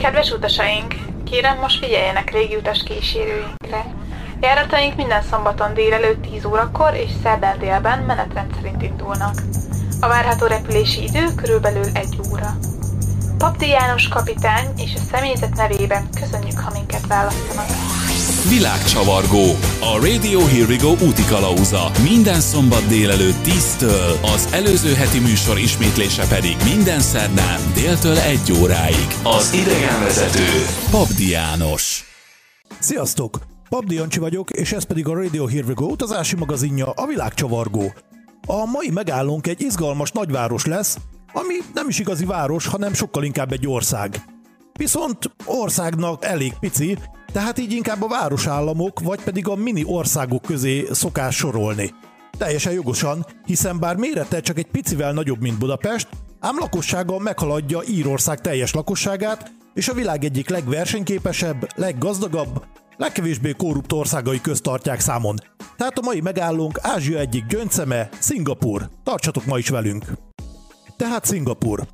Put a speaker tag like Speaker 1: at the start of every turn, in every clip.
Speaker 1: Kedves utasaink, kérem most figyeljenek utas kísérőinkre. Járataink minden szombaton délelőtt 10 órakor és szerdán délben menetrend szerint indulnak. A várható repülési idő körülbelül egy óra. Papdi János kapitány és a személyzet nevében köszönjük, ha minket választanak.
Speaker 2: Világcsavargó. A Radio Here We Go úti kalauza. Minden szombat délelőtt 10-től, az előző heti műsor ismétlése pedig minden szerdán déltől 1 óráig. Az idegenvezető Pabdi János.
Speaker 3: Sziasztok! Pabdi Jancsi vagyok, és ez pedig a Radio Here We Go utazási magazinja, a Világcsavargó. A mai megállónk egy izgalmas nagyváros lesz, ami nem is igazi város, hanem sokkal inkább egy ország. Viszont országnak elég pici, tehát így inkább a városállamok, vagy pedig a mini országok közé szokás sorolni. Teljesen jogosan, hiszen bár mérete csak egy picivel nagyobb, mint Budapest, ám lakossága meghaladja Írország teljes lakosságát, és a világ egyik legversenyképesebb, leggazdagabb, legkevésbé korrupt országai közt tartják számon. Tehát a mai megállónk Ázsia egyik gyöngyszeme, Szingapur. Tartsatok ma is velünk! Tehát Szingapur.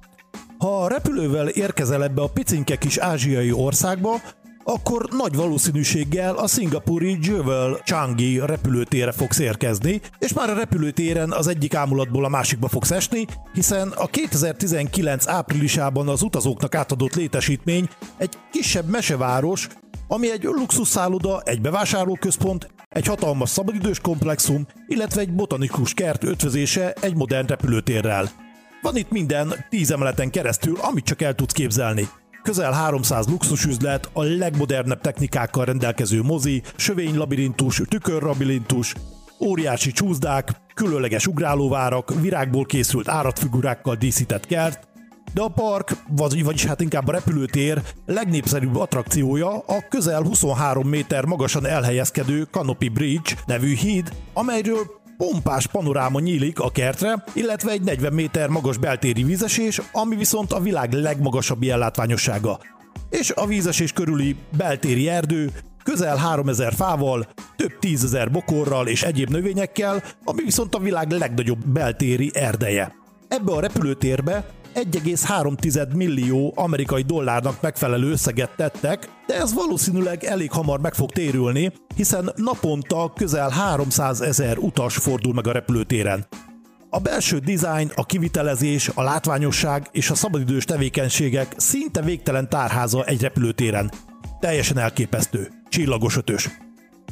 Speaker 3: Ha a repülővel érkezel ebbe a picinke kis ázsiai országba, akkor nagy valószínűséggel a szingapúri Jewel Changi repülőtérre fogsz érkezni, és már a repülőtéren az egyik ámulatból a másikba fogsz esni, hiszen a 2019 áprilisában az utazóknak átadott létesítmény egy kisebb meseváros, ami egy luxusszálloda, egy bevásárlóközpont, egy hatalmas szabadidős komplexum, illetve egy botanikus kert ötvözése egy modern repülőtérrel. Van itt minden tíz emeleten keresztül, amit csak el tudsz képzelni. Közel 300 luxusüzlet, a legmodernebb technikákkal rendelkező mozi, sövénylabirintus, tükörlabirintus, óriási csúszdák, különleges ugrálóvárak, virágból készült áratfigurákkal díszített kert, de a park, vagy, vagyis hát inkább a repülőtér legnépszerűbb attrakciója a közel 23 méter magasan elhelyezkedő Canopy Bridge nevű híd, amelyről pompás panoráma nyílik a kertre, illetve egy 40 méter magas beltéri vízesés, ami viszont a világ legmagasabb jellátványossága. És a vízesés körüli beltéri erdő közel 3000 fával, több tízezer bokorral és egyéb növényekkel, ami viszont a világ legnagyobb beltéri erdeje. Ebbe a repülőtérbe 1,3 millió amerikai dollárnak megfelelő összeget tettek, de ez valószínűleg elég hamar meg fog térülni, hiszen naponta közel 300 ezer utas fordul meg a repülőtéren. A belső dizájn, a kivitelezés, a látványosság és a szabadidős tevékenységek szinte végtelen tárháza egy repülőtéren. Teljesen elképesztő. Csillagos ötös.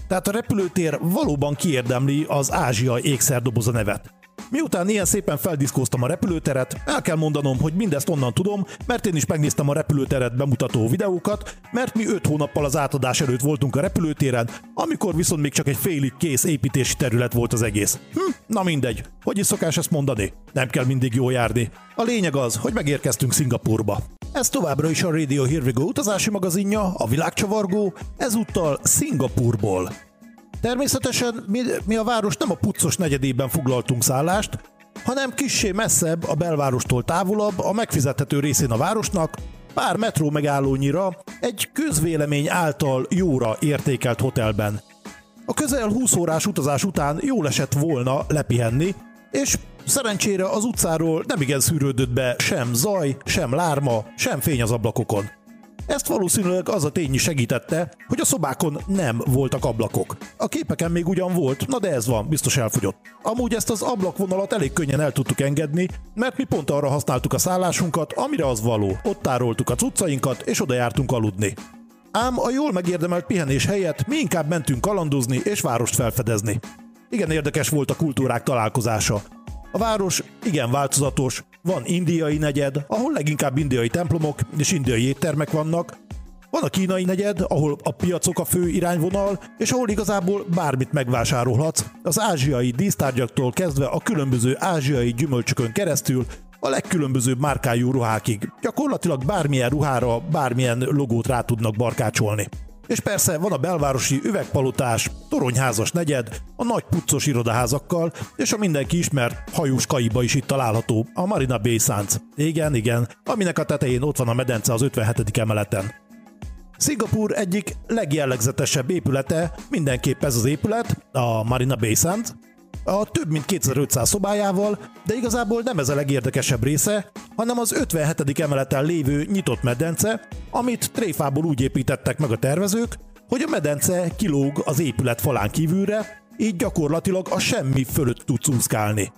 Speaker 3: Tehát a repülőtér valóban kiérdemli az Ázsia ékszerdoboza nevet. Miután ilyen szépen feldiszkóztam a repülőteret, el kell mondanom, hogy mindezt onnan tudom, mert én is megnéztem a repülőteret bemutató videókat, mert mi 5 hónappal az átadás előtt voltunk a repülőtéren, amikor viszont még csak egy félig kész építési terület volt az egész. Hm, na mindegy, hogy is szokás ezt mondani? Nem kell mindig jól járni. A lényeg az, hogy megérkeztünk Szingapurba. Ez továbbra is a Radio Here We utazási magazinja, a világcsavargó, ezúttal Szingapurból. Természetesen mi, mi a város nem a puccos negyedében foglaltunk szállást, hanem kissé messzebb, a belvárostól távolabb, a megfizethető részén a városnak, pár metró megállónyira, egy közvélemény által jóra értékelt hotelben. A közel 20 órás utazás után jól esett volna lepihenni, és szerencsére az utcáról nem igen szűrődött be sem zaj, sem lárma, sem fény az ablakokon. Ezt valószínűleg az a tény segítette, hogy a szobákon nem voltak ablakok. A képeken még ugyan volt, na de ez van, biztos elfogyott. Amúgy ezt az ablakvonalat elég könnyen el tudtuk engedni, mert mi pont arra használtuk a szállásunkat, amire az való. Ott tároltuk a cuccainkat, és oda jártunk aludni. Ám a jól megérdemelt pihenés helyett mi inkább mentünk kalandozni és várost felfedezni. Igen érdekes volt a kultúrák találkozása. A város igen változatos, van indiai negyed, ahol leginkább indiai templomok és indiai éttermek vannak, van a kínai negyed, ahol a piacok a fő irányvonal, és ahol igazából bármit megvásárolhatsz, az ázsiai dísztárgyaktól kezdve a különböző ázsiai gyümölcsökön keresztül a legkülönbözőbb márkájú ruhákig. Gyakorlatilag bármilyen ruhára, bármilyen logót rá tudnak barkácsolni. És persze van a belvárosi üvegpalotás, toronyházas negyed, a nagy puccos irodaházakkal, és a mindenki ismert hajós kaiba is itt található, a Marina Bay Sands. Igen, igen, aminek a tetején ott van a medence az 57. emeleten. Szingapur egyik legjellegzetesebb épülete mindenképp ez az épület, a Marina Bay Sands, a több mint 2500 szobájával, de igazából nem ez a legérdekesebb része, hanem az 57. emeleten lévő nyitott medence, amit tréfából úgy építettek meg a tervezők, hogy a medence kilóg az épület falán kívülre, így gyakorlatilag a semmi fölött tudsz úszkálni.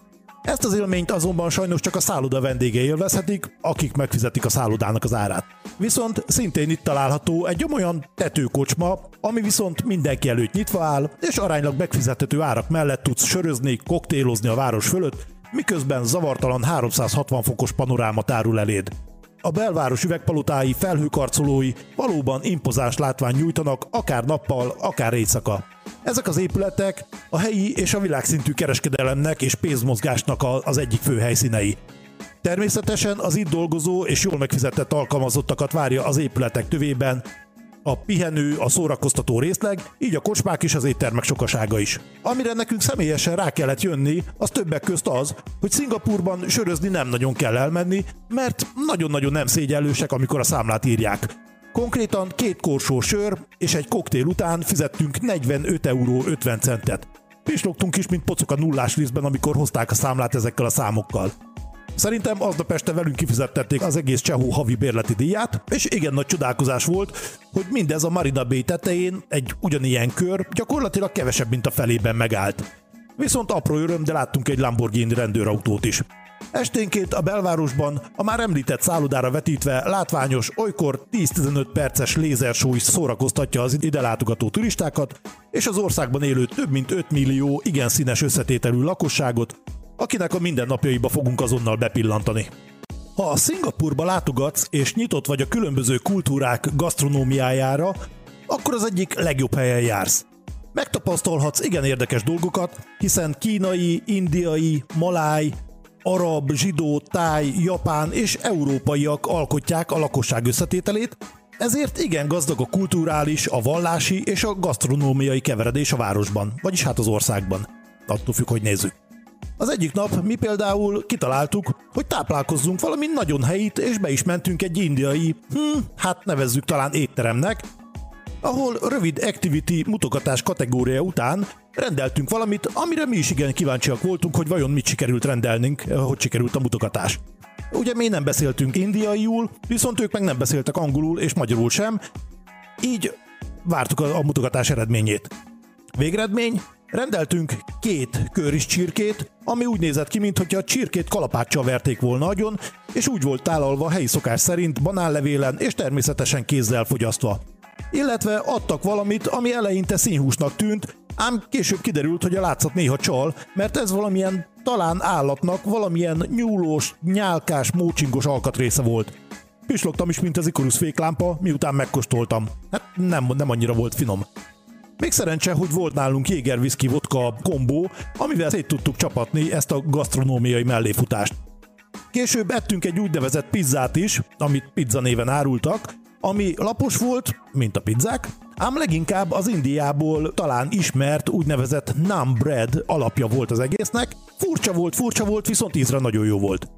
Speaker 3: Ezt az élményt azonban sajnos csak a szálloda vendége élvezhetik, akik megfizetik a szállodának az árát. Viszont szintén itt található egy olyan tetőkocsma, ami viszont mindenki előtt nyitva áll, és aránylag megfizethető árak mellett tudsz sörözni, koktélozni a város fölött, miközben zavartalan 360 fokos panoráma tárul eléd. A belváros üvegpalotái felhőkarcolói valóban impozáns látvány nyújtanak, akár nappal, akár éjszaka. Ezek az épületek a helyi és a világszintű kereskedelemnek és pénzmozgásnak az egyik fő helyszínei. Természetesen az itt dolgozó és jól megfizetett alkalmazottakat várja az épületek tövében a pihenő, a szórakoztató részleg, így a kocsmák és az éttermek sokasága is. Amire nekünk személyesen rá kellett jönni, az többek közt az, hogy Szingapurban sörözni nem nagyon kell elmenni, mert nagyon-nagyon nem szégyellősek, amikor a számlát írják. Konkrétan két korsó sör és egy koktél után fizettünk 45 euró 50 centet. Pislogtunk is, mint pocok a nullás lisztben, amikor hozták a számlát ezekkel a számokkal. Szerintem aznap este velünk kifizettették az egész csehó havi bérleti díját, és igen nagy csodálkozás volt, hogy mindez a Marina Bay tetején egy ugyanilyen kör gyakorlatilag kevesebb, mint a felében megállt. Viszont apró öröm, de láttunk egy Lamborghini rendőrautót is. Esténként a belvárosban a már említett szállodára vetítve látványos, olykor 10-15 perces lézershow is szórakoztatja az ide látogató turistákat, és az országban élő több mint 5 millió igen színes összetételű lakosságot, akinek a mindennapjaiba fogunk azonnal bepillantani. Ha a Szingapurba látogatsz és nyitott vagy a különböző kultúrák gasztronómiájára, akkor az egyik legjobb helyen jársz. Megtapasztalhatsz igen érdekes dolgokat, hiszen kínai, indiai, maláj, arab, zsidó, táj, japán és európaiak alkotják a lakosság összetételét, ezért igen gazdag a kulturális, a vallási és a gasztronómiai keveredés a városban, vagyis hát az országban. Attól függ, hogy nézzük. Az egyik nap mi például kitaláltuk, hogy táplálkozzunk valami nagyon helyit, és be is mentünk egy indiai, hm, hát nevezzük talán étteremnek, ahol rövid activity mutogatás kategória után rendeltünk valamit, amire mi is igen kíváncsiak voltunk, hogy vajon mit sikerült rendelnünk, hogy sikerült a mutogatás. Ugye mi nem beszéltünk indiaiul, viszont ők meg nem beszéltek angolul és magyarul sem, így vártuk a, a mutogatás eredményét. Végeredmény, rendeltünk két köris csirkét, ami úgy nézett ki, mintha a csirkét kalapáccsal verték volna agyon, és úgy volt tálalva helyi szokás szerint banánlevélen és természetesen kézzel fogyasztva. Illetve adtak valamit, ami eleinte színhúsnak tűnt, ám később kiderült, hogy a látszat néha csal, mert ez valamilyen talán állatnak valamilyen nyúlós, nyálkás, mócsingos alkatrésze volt. Pislogtam is, mint az Icarus féklámpa, miután megkóstoltam. Hát nem, nem annyira volt finom. Még szerencse, hogy volt nálunk Jéger Whisky Vodka kombó, amivel szét tudtuk csapatni ezt a gasztronómiai melléfutást. Később ettünk egy úgynevezett pizzát is, amit pizza néven árultak, ami lapos volt, mint a pizzák, ám leginkább az Indiából talán ismert úgynevezett naan bread alapja volt az egésznek. Furcsa volt, furcsa volt, viszont ízre nagyon jó volt.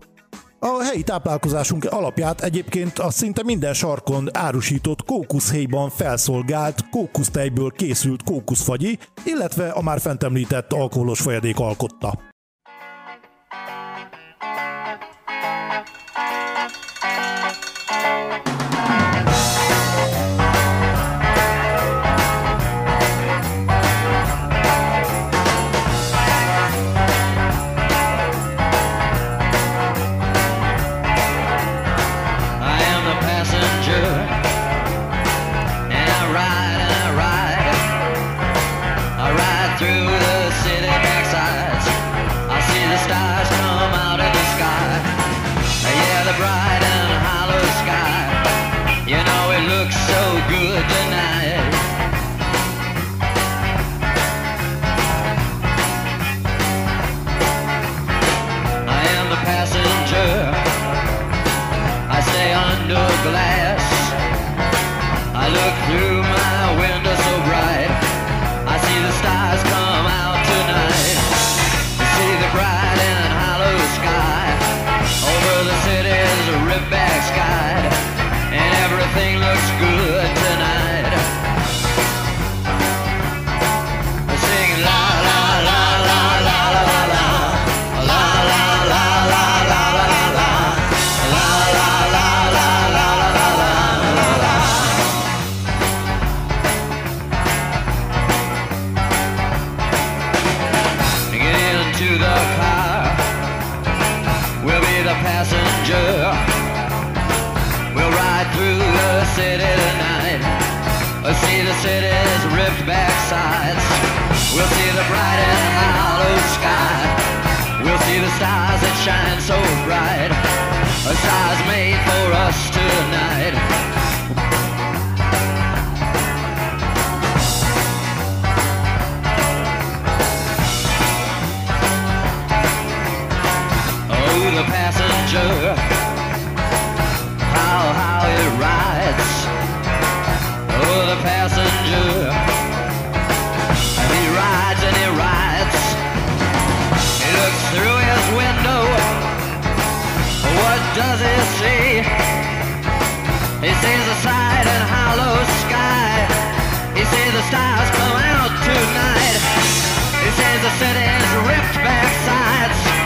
Speaker 3: A helyi táplálkozásunk alapját egyébként a szinte minden sarkon árusított kókuszhéjban felszolgált kókusztejből készült kókuszfagyi, illetve a már fent említett alkoholos folyadék alkotta. stranger.
Speaker 4: We'll ride through the city tonight. We'll see the city's ripped back sides. We'll see the bright and hollow sky. We'll see the stars that shine so bright. The stars made for us tonight. Passenger, how, how it rides. Oh, the passenger, he rides and he rides. He looks through his window. What does he see? He sees the side and hollow sky. He sees the stars come out tonight. He sees the city's ripped back sides.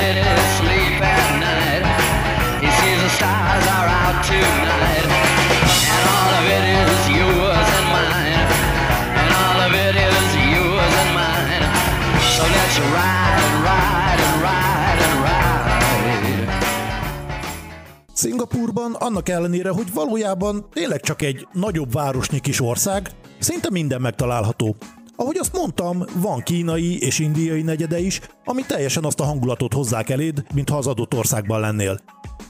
Speaker 4: City.
Speaker 3: Szingapurban annak ellenére, hogy valójában tényleg csak egy nagyobb városnyi kis ország, szinte minden megtalálható. Ahogy azt mondtam, van kínai és indiai negyede is, ami teljesen azt a hangulatot hozzák eléd, mintha az adott országban lennél.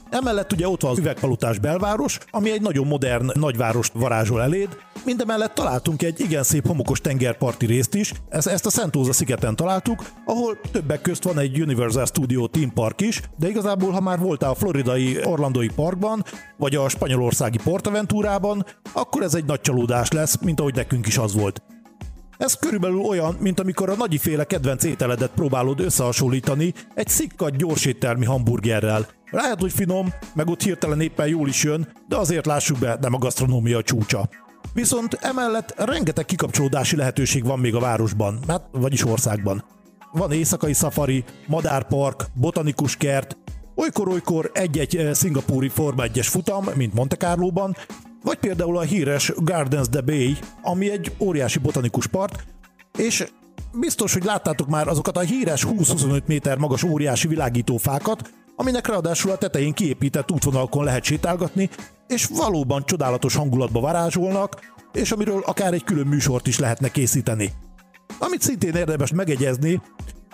Speaker 3: Emellett ugye ott van az üvegpalotás belváros, ami egy nagyon modern nagyvárost varázsol eléd, mindemellett találtunk egy igen szép homokos tengerparti részt is, ezt, ezt a Sentosa szigeten találtuk, ahol többek közt van egy Universal Studio Theme Park is, de igazából, ha már voltál a floridai Orlandoi Parkban, vagy a spanyolországi Portaventurában, akkor ez egy nagy csalódás lesz, mint ahogy nekünk is az volt. Ez körülbelül olyan, mint amikor a nagyiféle kedvenc ételedet próbálod összehasonlítani egy szikkat gyorséttermi hamburgerrel. Lehet, hogy finom, meg ott hirtelen éppen jól is jön, de azért lássuk be, nem a gasztronómia csúcsa. Viszont emellett rengeteg kikapcsolódási lehetőség van még a városban, hát vagyis országban. Van éjszakai szafari, madárpark, botanikus kert, olykor-olykor egy-egy eh, szingapúri Forma 1-es futam, mint Monte Carlo-ban, vagy például a híres Gardens de Bay, ami egy óriási botanikus part, és biztos, hogy láttátok már azokat a híres 20-25 méter magas óriási világítófákat, aminek ráadásul a tetején kiépített útvonalakon lehet sétálgatni, és valóban csodálatos hangulatba varázsolnak, és amiről akár egy külön műsort is lehetne készíteni. Amit szintén érdemes megegyezni,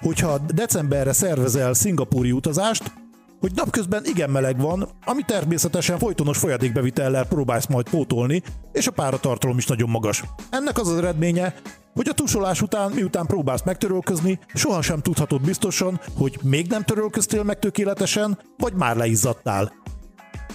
Speaker 3: hogyha decemberre szervezel szingapúri utazást, hogy napközben igen meleg van, ami természetesen folytonos folyadékbevitellel próbálsz majd pótolni, és a páratartalom is nagyon magas. Ennek az az eredménye, hogy a tusolás után, miután próbálsz megtörölközni, sohasem tudhatod biztosan, hogy még nem törölköztél meg tökéletesen, vagy már leizzadtál.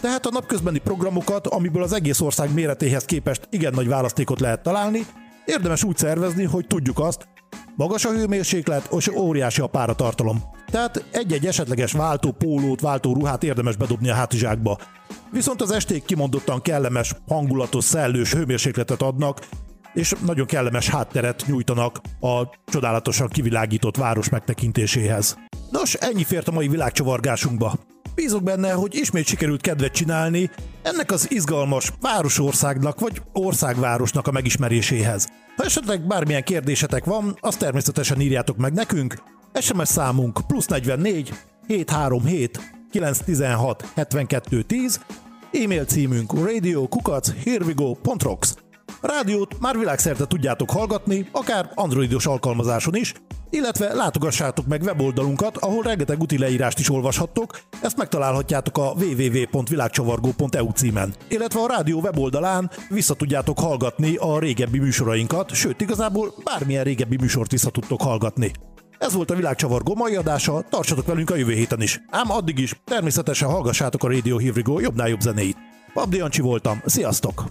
Speaker 3: Tehát a napközbeni programokat, amiből az egész ország méretéhez képest igen nagy választékot lehet találni, érdemes úgy szervezni, hogy tudjuk azt, magas a hőmérséklet, és óriási a páratartalom. Tehát egy-egy esetleges váltó pólót, váltó ruhát érdemes bedobni a hátizsákba. Viszont az esték kimondottan kellemes, hangulatos, szellős hőmérsékletet adnak, és nagyon kellemes hátteret nyújtanak a csodálatosan kivilágított város megtekintéséhez. Nos, ennyi fért a mai világcsavargásunkba. Bízok benne, hogy ismét sikerült kedvet csinálni ennek az izgalmas városországnak vagy országvárosnak a megismeréséhez. Ha esetleg bármilyen kérdésetek van, azt természetesen írjátok meg nekünk. SMS számunk plusz 44 737 916 72 10, e-mail címünk radiokukac.hervigo.rocks. A rádiót már világszerte tudjátok hallgatni, akár androidos alkalmazáson is, illetve látogassátok meg weboldalunkat, ahol rengeteg úti leírást is olvashattok, ezt megtalálhatjátok a www.világcsavargó.eu címen, illetve a rádió weboldalán vissza tudjátok hallgatni a régebbi műsorainkat, sőt igazából bármilyen régebbi műsort vissza tudtok hallgatni. Ez volt a Világcsavargó mai adása, tartsatok velünk a jövő héten is. Ám addig is természetesen hallgassátok a Radio Here We Go jobbnál jobb zenéit. Pabdi Jancsi voltam, sziasztok!